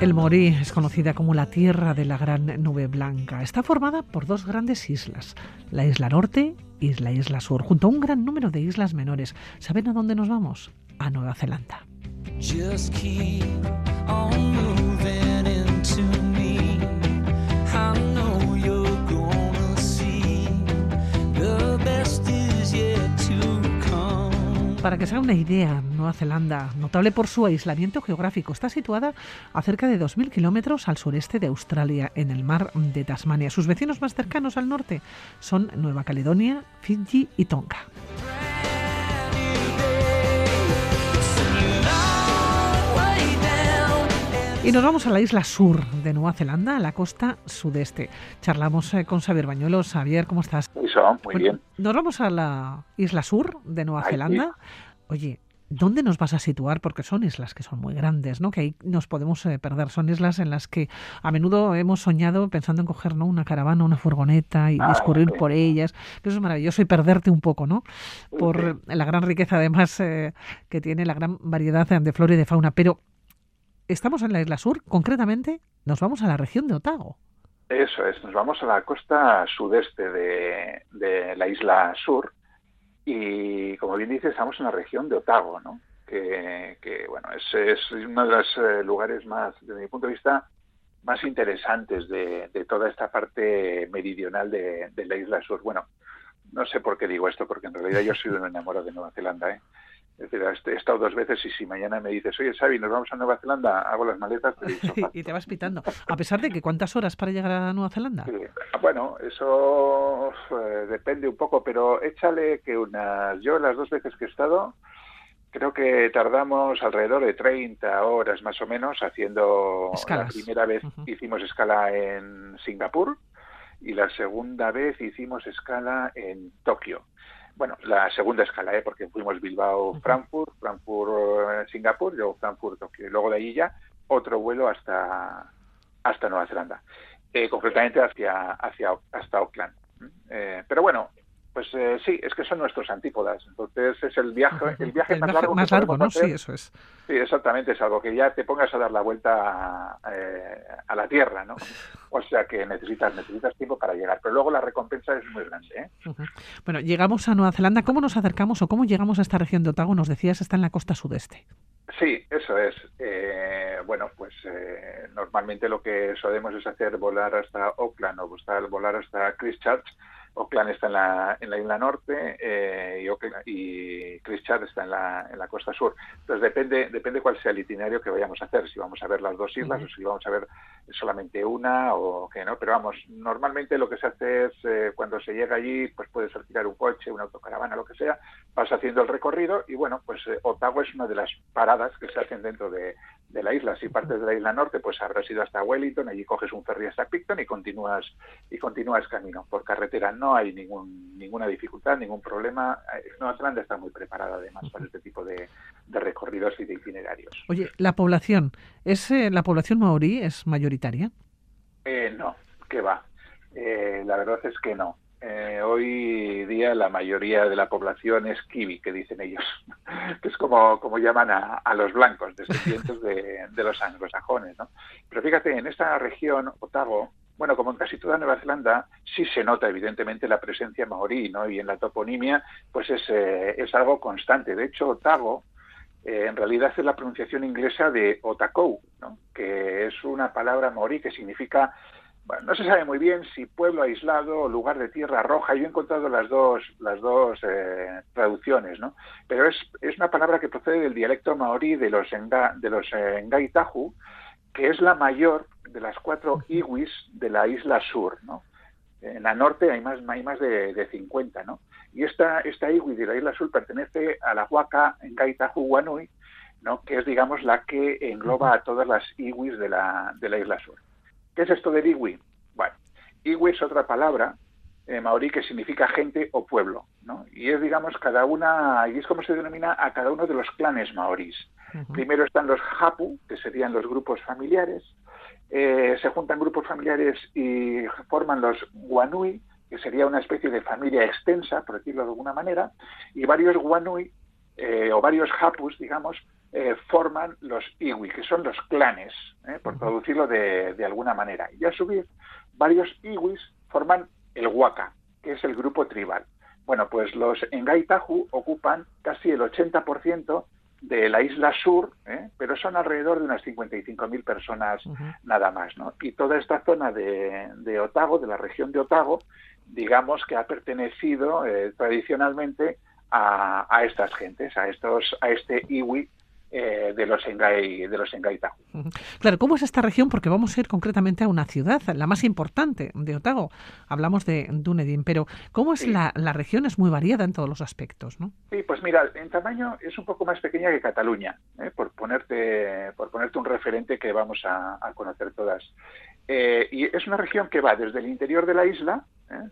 El Morí es conocida como la tierra de la gran nube blanca. Está formada por dos grandes islas, la isla norte y la isla sur, junto a un gran número de islas menores. ¿Saben a dónde nos vamos? A Nueva Zelanda. Para que se haga una idea, Nueva Zelanda, notable por su aislamiento geográfico, está situada a cerca de 2.000 kilómetros al sureste de Australia, en el mar de Tasmania. Sus vecinos más cercanos al norte son Nueva Caledonia, Fiji y Tonga. Y nos vamos a la isla sur de Nueva Zelanda, a la costa sudeste. Charlamos eh, con Xavier Bañuelos. Xavier, ¿cómo estás? muy bien. Nos vamos a la isla sur de Nueva Zelanda. Oye, ¿dónde nos vas a situar? Porque son islas que son muy grandes, ¿no? Que ahí nos podemos eh, perder. Son islas en las que a menudo hemos soñado pensando en coger una caravana, una furgoneta y ah, discurrir por ellas. eso es maravilloso y perderte un poco, ¿no? Por la gran riqueza, además, eh, que tiene la gran variedad de flora y de fauna. Pero estamos en la isla sur, concretamente nos vamos a la región de Otago. Eso es, nos vamos a la costa sudeste de, la isla sur y, como bien dices, estamos en la región de Otago, ¿no? Que, bueno, es, uno de los eh, lugares más, desde mi punto de vista, más interesantes de, toda esta parte meridional de, de, la isla sur. Bueno, no sé por qué digo esto, porque en realidad yo soy un enamorado de Nueva Zelanda, ¿eh? Es decir, he estado dos veces y si mañana me dices, oye, Xavi, nos vamos a Nueva Zelanda, hago las maletas. y te vas pitando. A pesar de que, ¿cuántas horas para llegar a Nueva Zelanda? Bueno, eso eh, depende un poco, pero échale que unas... Yo las dos veces que he estado, creo que tardamos alrededor de 30 horas más o menos haciendo... La primera vez hicimos escala en Singapur y la segunda vez hicimos escala en Tokio bueno, la segunda escala, ¿eh? porque fuimos Bilbao, Frankfurt, Frankfurt, eh, Singapur, luego Frankfurt, Tokio, y luego de ahí ya otro vuelo hasta, hasta Nueva Zelanda, eh, concretamente hacia, hacia, hasta Auckland. Eh, pero bueno, pues eh, sí, es que son nuestros antípodas. Entonces es el viaje, el viaje más largo. Más largo, ¿no? Sí, eso es. Sí, exactamente, es algo que ya te pongas a dar la vuelta eh, a, la Tierra, ¿no? O sea que necesitas, necesitas tiempo para llegar, pero luego la recompensa es muy grande. ¿eh? Bueno, llegamos a Nueva Zelanda. ¿Cómo nos acercamos o cómo llegamos a esta región de Otago? Nos decías, está en la costa sudeste. Sí, eso es. bueno, pues normalmente lo que solemos es hacer volar hasta Auckland o volar hasta Christchurch Auckland está en la, en la isla norte eh, y, y, Christchurch está en la, en la costa sur. Entonces depende, depende cuál sea el itinerario que vayamos a hacer, si vamos a ver las dos islas o si vamos a ver solamente una o qué, ¿no? Pero vamos, normalmente lo que se hace es eh, cuando se llega allí, pues puedes alquilar un coche, una autocaravana, lo que sea, vas haciendo el recorrido y bueno, pues eh, Otago es una de las paradas que se hacen dentro de, de la isla. Si partes de la isla norte, pues habrás ido hasta Wellington, allí coges un ferry hasta Picton y continúas y continúas camino por carretera. No hay ningún, ninguna dificultad, ningún problema. Eh, Nueva Zelanda está muy preparada además para este tipo de, recorridos y de itinerarios. Oye, la población es eh, la población maorí es mayoritaria. Eh, no, que va. la verdad es que no. Eh, hoy día la mayoría de la población es kiwi, que dicen ellos, que es como, como llaman a, los blancos, descendientes de, de los anglosajones. ¿no? Pero fíjate, en esta región, Otago, bueno, como en casi toda Nueva Zelanda, sí se nota evidentemente la presencia maorí, ¿no? Y en la toponimia, pues es, eh, es algo constante. De hecho, Otago, eh, en realidad es la pronunciación inglesa de Otakou, ¿no? que es una palabra maorí que significa bueno, no se sabe muy bien si pueblo aislado o lugar de tierra roja. Yo he encontrado las dos, las dos eh, traducciones, ¿no? Pero es, es una palabra que procede del dialecto maorí de los, de los eh, que es la mayor de las cuatro iwis de la isla sur, ¿no? En la norte hay más, hay más de, de 50, ¿no? Y esta, esta iwi de la isla sur pertenece a la huaca Ngaitahu Wanui, ¿no? Que es, digamos, la que engloba a todas las iwis de la, de la isla sur. ¿Qué es esto del iwi? Bueno, iwi es otra palabra eh, maorí que significa gente o pueblo, ¿no? Y es, digamos, cada una, y es como se denomina a cada uno de los clanes maorís. Primero están los hapu, que serían los grupos familiares, eh, se juntan grupos familiares y forman los guanui, que sería una especie de familia extensa, por decirlo de alguna manera, y varios guanui eh, o varios hapus, digamos, eh, forman los iwi, que son los clanes, ¿eh? por traducirlo de, de, alguna manera. Y a su vez, varios iwis forman el waka, que es el grupo tribal. Bueno, pues los Engaitahu ocupan casi el 80% de la isla sur, ¿eh? pero son alrededor de unas 55.000 personas nada más. ¿no? Y toda esta zona de, de, Otago, de la región de Otago, digamos que ha pertenecido tradicionalmente a, a, estas gentes, a estos, a este iwi eh, de los Engai, de los Claro, ¿cómo es esta región? Porque vamos a ir concretamente a una ciudad, la más importante de Otago. Hablamos de Dunedin, pero ¿cómo es la, la, región? Es muy variada en todos los aspectos, ¿no? Sí, pues mira, en tamaño es un poco más pequeña que Cataluña, ¿eh? por ponerte por ponerte un referente que vamos a, conocer todas. Eh, y es una región que va desde el interior de la isla,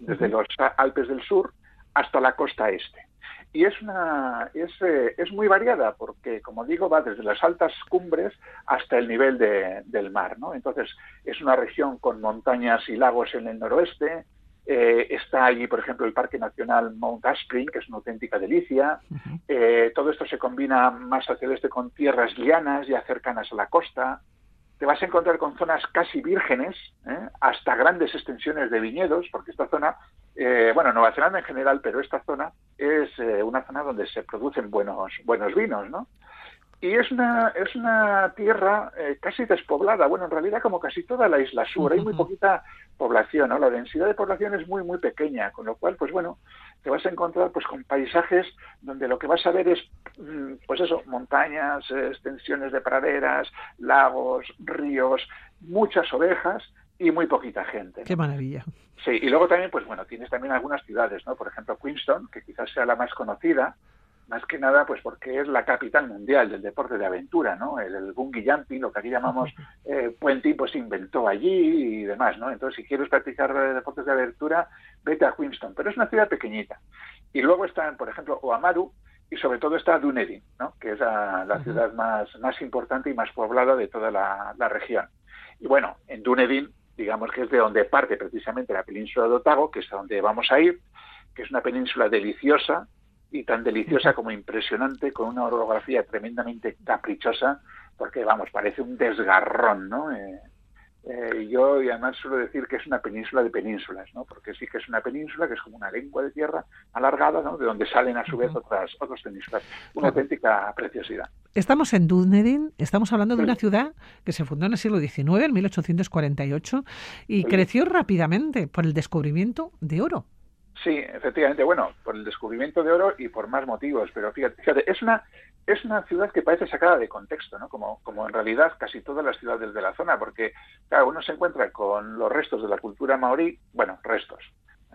desde los Alpes del Sur, hasta la costa este y es una es, eh, es, muy variada porque como digo va desde las altas cumbres hasta el nivel de, del mar no entonces es una región con montañas y lagos en el noroeste eh, está allí por ejemplo el parque nacional Mount Aspring que es una auténtica delicia. Eh, todo esto se combina más hacia el este con tierras llanas ya cercanas a la costa. Te vas a encontrar con zonas casi vírgenes, hasta grandes extensiones de viñedos, porque esta zona eh, bueno, Nueva Zelanda en general, pero esta zona es eh, una zona donde se producen buenos, buenos vinos, ¿no? Y es una, es una tierra eh, casi despoblada, bueno, en realidad como casi toda la isla sur, hay muy poquita población, ¿no? La densidad de población es muy, muy pequeña, con lo cual, pues bueno, te vas a encontrar pues con paisajes donde lo que vas a ver es, mm, pues eso, montañas, extensiones de praderas, lagos, ríos, muchas ovejas, y muy poquita gente. Qué maravilla. Sí, y luego también, pues bueno, tienes también algunas ciudades, ¿no? Por ejemplo, Queenstown, que quizás sea la más conocida, más que nada, pues porque es la capital mundial del deporte de aventura, ¿no? El, el bungee jumping, lo que aquí llamamos eh, puenting, pues se inventó allí y demás, ¿no? Entonces, si quieres practicar deportes de aventura, vete a Queenstown, pero es una ciudad pequeñita. Y luego están, por ejemplo, Oamaru, y sobre todo está Dunedin, ¿no? que es la, ciudad más, más importante y más poblada de toda la, la región. Y bueno, en Dunedin digamos que es de donde parte precisamente la península de Otago, que es a donde vamos a ir, que es una península deliciosa y tan deliciosa como impresionante, con una orografía tremendamente caprichosa, porque vamos, parece un desgarrón, ¿no? Eh, eh, yo y además suelo decir que es una península de penínsulas, ¿no? porque sí que es una península que es como una lengua de tierra alargada, ¿no? de donde salen a su vez otras, otras penínsulas. Una auténtica preciosidad. Estamos en Dunedin, estamos hablando de una ciudad que se fundó en el siglo XIX, en 1848, y creció rápidamente por el descubrimiento de oro. Sí, efectivamente, bueno, por el descubrimiento de oro y por más motivos, pero fíjate, fíjate es una es una ciudad que parece sacada de contexto, ¿no? Como, como en realidad casi todas las ciudades de la zona, porque, claro, uno se encuentra con los restos de la cultura maorí, bueno, restos,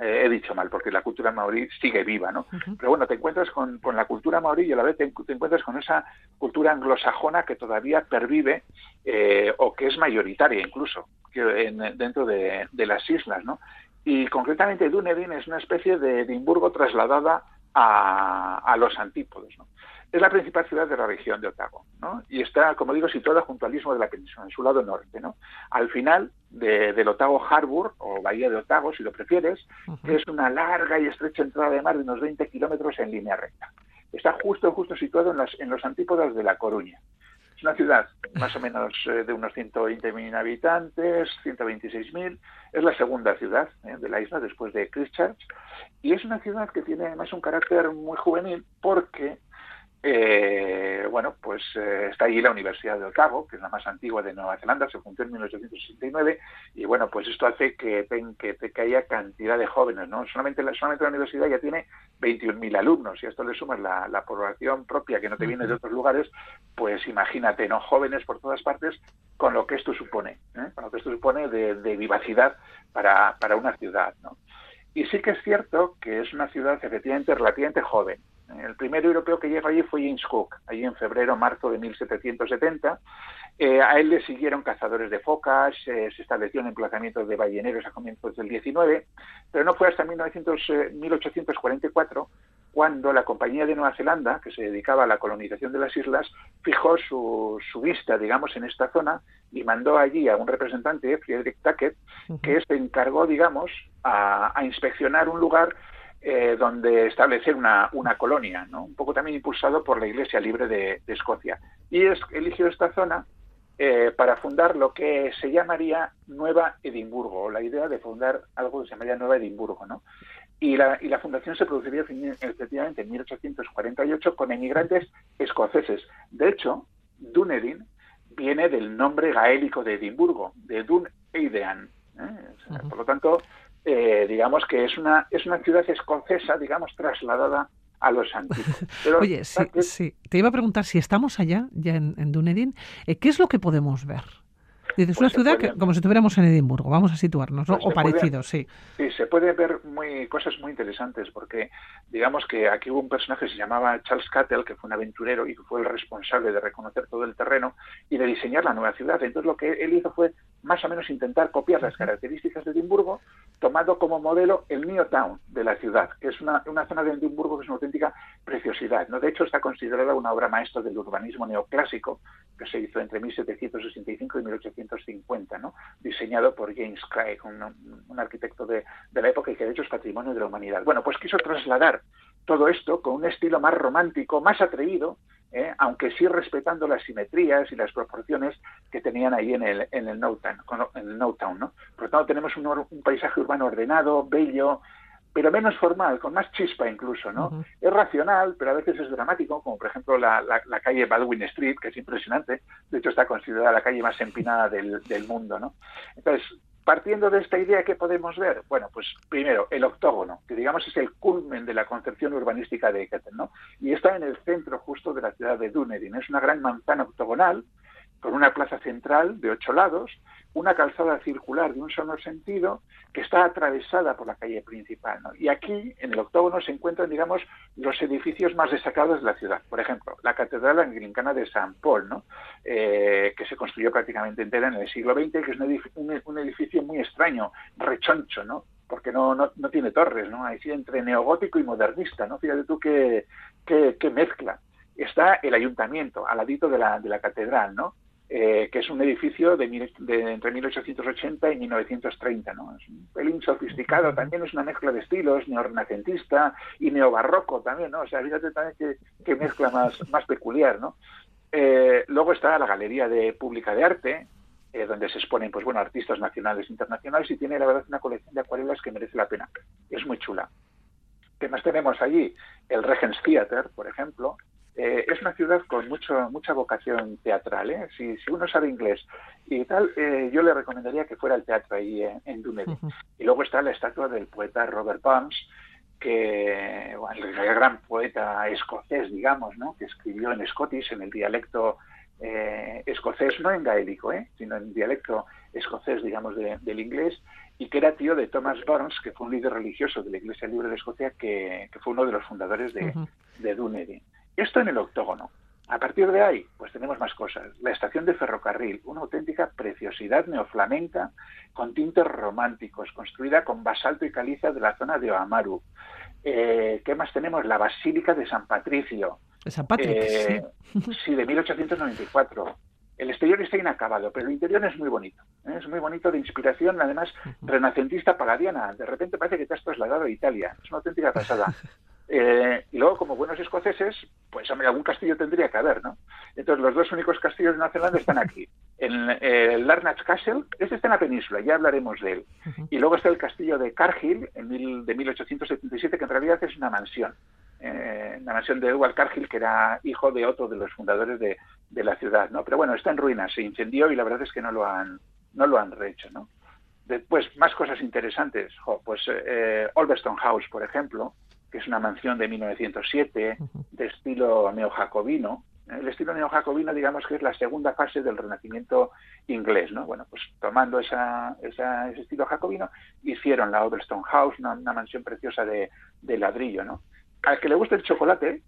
eh, he dicho mal, porque la cultura maorí sigue viva, ¿no? Pero bueno, te encuentras con, con, la cultura maorí y a la vez te, encuentras con esa cultura anglosajona que todavía pervive eh, o que es mayoritaria incluso que en, dentro de, de, las islas, ¿no? Y concretamente Dunedin es una especie de Edimburgo trasladada a, a los antípodos, ¿no? Es la principal ciudad de la región de Otago, ¿no? Y está, como digo, situada junto al istmo de la península, en su lado norte, ¿no? Al final de, del Otago Harbour, o Bahía de Otago, si lo prefieres, que es una larga y estrecha entrada de mar de unos 20 kilómetros en línea recta. Está justo, justo situado en, las, en los antípodas de La Coruña. Es una ciudad más o menos eh, de unos 120.000 habitantes, 126.000. Es la segunda ciudad eh, de la isla después de Christchurch. Y es una ciudad que tiene además un carácter muy juvenil porque eh, bueno, pues eh, está allí la Universidad de Otago, que es la más antigua de Nueva Zelanda, se fundó en 1869, y bueno, pues esto hace que, que, que haya cantidad de jóvenes, ¿no? Solamente la, solamente la universidad ya tiene 21.000 alumnos, y a esto le sumas la, la, población propia que no te viene de otros lugares, pues imagínate, ¿no? Jóvenes por todas partes, con lo que esto supone, ¿eh? con lo que esto supone de, de vivacidad para, para una ciudad, ¿no? Y sí que es cierto que es una ciudad efectivamente relativamente joven, el primer europeo que llegó allí fue James Cook, allí en febrero, marzo de 1770. Eh, a él le siguieron cazadores de focas, eh, se estableció en emplazamientos de balleneros a comienzos del 19, pero no fue hasta 1900, 1844 eh, cuando la Compañía de Nueva Zelanda, que se dedicaba a la colonización de las islas, fijó su, su vista, digamos, en esta zona y mandó allí a un representante, Friedrich Tackett, que se encargó, digamos, a, a inspeccionar un lugar eh, donde establecer una, una, colonia, ¿no? un poco también impulsado por la Iglesia Libre de, Escocia. Y es, eligió esta zona eh, para fundar lo que se llamaría Nueva Edimburgo, la idea de fundar algo que se llamaría Nueva Edimburgo. ¿no? Y la, y la fundación se produciría efectivamente en 1848 con emigrantes escoceses. De hecho, Dunedin viene del nombre gaélico de Edimburgo, de Dun Eidean. ¿eh? Por lo tanto, eh, digamos que es una, es una ciudad escocesa, digamos, trasladada a los antiguos. Oye, sí, sí, te iba a preguntar si estamos allá, ya en, Dunedin, eh, ¿qué es lo que podemos ver? Es una pues ciudad que, como si estuviéramos en Edimburgo, vamos a situarnos, ¿no? Pues o parecido, sí. Sí, se puede ver muy, cosas muy interesantes, porque digamos que aquí hubo un personaje que se llamaba Charles Cattle, que fue un aventurero y que fue el responsable de reconocer todo el terreno y de diseñar la nueva ciudad. Entonces lo que él hizo fue más o menos intentar copiar las características de Edimburgo, tomando como modelo el Newtown de la ciudad, que es una, una zona de Edimburgo que es una auténtica preciosidad. ¿no? De hecho, está considerada una obra maestra del urbanismo neoclásico, que se hizo entre 1765 y 1850, ¿no? diseñado por James Craig, un, arquitecto de, de, la época y que de hecho es patrimonio de la humanidad. Bueno, pues quiso trasladar todo esto con un estilo más romántico, más atrevido, ¿eh? aunque sí respetando las simetrías y las proporciones que tenían ahí en el, en el Newtown. En el ¿no? Por lo tanto, tenemos un, un paisaje urbano ordenado, bello, pero menos formal, con más chispa incluso, ¿no? Es racional, pero a veces es dramático, como por ejemplo la, la, calle Baldwin Street, que es impresionante, de hecho está considerada la calle más empinada del, del mundo, ¿no? Entonces, partiendo de esta idea, ¿qué podemos ver? Bueno, pues primero, el octógono, que digamos es el culmen de la concepción urbanística de Ecketen, ¿no? Y está en el centro justo de la ciudad de Dunedin. Es una gran manzana octogonal, con una plaza central de ocho lados, una calzada circular de un solo sentido que está atravesada por la calle principal. Y aquí, en el octógono, se encuentran, digamos, los edificios más destacados de la ciudad. Por ejemplo, la Catedral Anglicana de San Paul, ¿no? Eh, que se construyó prácticamente entera en el siglo XX, que es un edificio, muy extraño, rechoncho, ¿no? porque no, no, no, tiene torres, ¿no? Ahí sí, entre neogótico y modernista, ¿no? Fíjate tú qué, qué, qué mezcla. Está el ayuntamiento, al ladito de la, de la catedral, ¿no? Eh, que es un edificio de, entre 1880 y 1930. ¿no? Es un pelín sofisticado, también es una mezcla de estilos, neorrenacentista y neobarroco también, ¿no? O sea, fíjate también qué, mezcla más, más peculiar, ¿no? Eh, luego está la Galería de Pública de Arte, eh, donde se exponen pues bueno artistas nacionales e internacionales y tiene la verdad una colección de acuarelas que merece la pena. Es muy chula. ¿Qué más tenemos allí? El Regens Theater, por ejemplo, eh, es una ciudad con mucho, mucha vocación teatral. ¿eh? Si, si, uno sabe inglés y tal, eh, yo le recomendaría que fuera al teatro ahí en, Dunedin. Y luego está la estatua del poeta Robert Burns, que bueno, el gran poeta escocés, digamos, ¿no? que escribió en Scottish, en el dialecto eh, escocés, no en gaélico, sino en dialecto escocés, digamos, del inglés, y que era tío de Thomas Burns, que fue un líder religioso de la Iglesia Libre de Escocia, que, fue uno de los fundadores de, de Dunedin. Esto en el octógono. A partir de ahí, pues tenemos más cosas. La estación de ferrocarril, una auténtica preciosidad neoflamenca con tintes románticos, construida con basalto y caliza de la zona de Oamaru. Eh, ¿Qué más tenemos? La Basílica de San Patricio. De San Patricio, eh, sí. de 1894. El exterior está inacabado, pero el interior es muy bonito. ¿eh? Es muy bonito de inspiración, además, renacentista pagadiana. De repente parece que te has trasladado a Italia. Es una auténtica pasada. Eh, y luego, como buenos escoceses, pues hombre, algún castillo tendría que haber, ¿no? Entonces, los dos únicos castillos de Nueva Zelanda están aquí. En el Larnach Castle, este está en la península, ya hablaremos de él. Y luego está el castillo de Cargill, en de 1877, que en realidad es una mansión. Eh, la mansión de Edward Cargill, que era hijo de otro de los fundadores de, la ciudad, ¿no? Pero bueno, está en ruinas, se incendió y la verdad es que no lo han, no lo han rehecho, ¿no? Después, más cosas interesantes. pues eh, Olveston House, por ejemplo, que es una mansión de 1907 de estilo neojacobino. El estilo neojacobino, digamos que es la segunda fase del Renacimiento inglés, ¿no? Bueno, pues tomando esa, ese estilo jacobino, hicieron la Overstone House, una, mansión preciosa de, ladrillo, ¿no? Al que le guste el chocolate,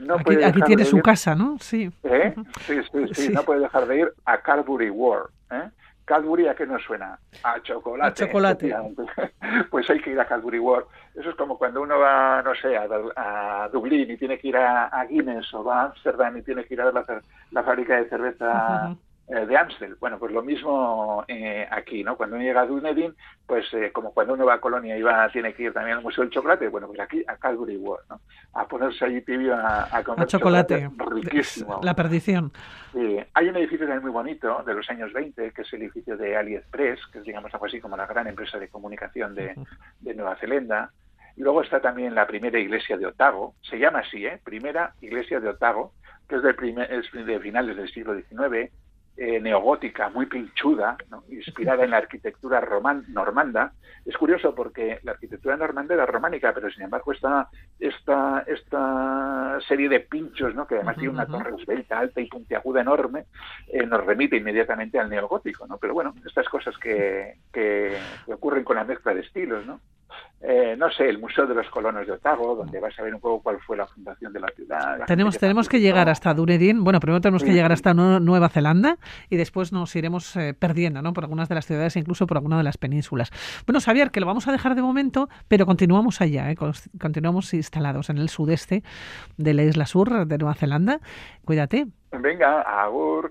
no aquí, puede aquí tiene su casa, ¿no? Sí. ¿Eh? Sí, sí. sí, no puede dejar de ir a Carbury Ward, ¿eh? Cadbury, ¿a qué nos suena? A chocolate. A chocolate. Pues hay que ir a Cadbury World. Eso es como cuando uno va, no sé, a, Dublín y tiene que ir a, Guinness o va a Amsterdam y tiene que ir a ver la, fábrica de cerveza de Amstel. Bueno, pues lo mismo eh, aquí, ¿no? Cuando uno llega a Dunedin, pues eh, como cuando uno va a Colonia y va, tiene que ir también al Museo del Chocolate, bueno, pues aquí a Calgary World, ¿no? A ponerse allí tibio a, comer chocolate. Riquísimo. La perdición. Sí. Hay un edificio también muy bonito de los años 20, que es el edificio de AliExpress, que es, digamos, algo así como la gran empresa de comunicación de, de Nueva Zelanda. Luego está también la primera iglesia de Otago, se llama así, ¿eh? Primera iglesia de Otago, que es de, primer, es de finales del siglo XIX, eh, neogótica, muy pinchuda, inspirada en la arquitectura roman, normanda. Es curioso porque la arquitectura normanda era románica, pero sin embargo esta, esta, esta serie de pinchos, ¿no? que además tiene una torre esbelta, alta y puntiaguda enorme, eh, nos remite inmediatamente al neogótico. ¿no? Pero bueno, estas cosas que, que ocurren con la mezcla de estilos. ¿no? Eh, no sé, el Museo de los Colonos de Otago, donde vas a ver un poco cuál fue la fundación de la ciudad. tenemos tenemos que llegar hasta Dunedin, bueno, primero tenemos que llegar hasta Nueva Zelanda y después nos iremos eh, perdiendo ¿no? por algunas de las ciudades e incluso por alguna de las penínsulas. Bueno, Xavier, que lo vamos a dejar de momento, pero continuamos allá, ¿eh? continuamos instalados en el sudeste de la isla sur de Nueva Zelanda. Cuídate. Venga, agur.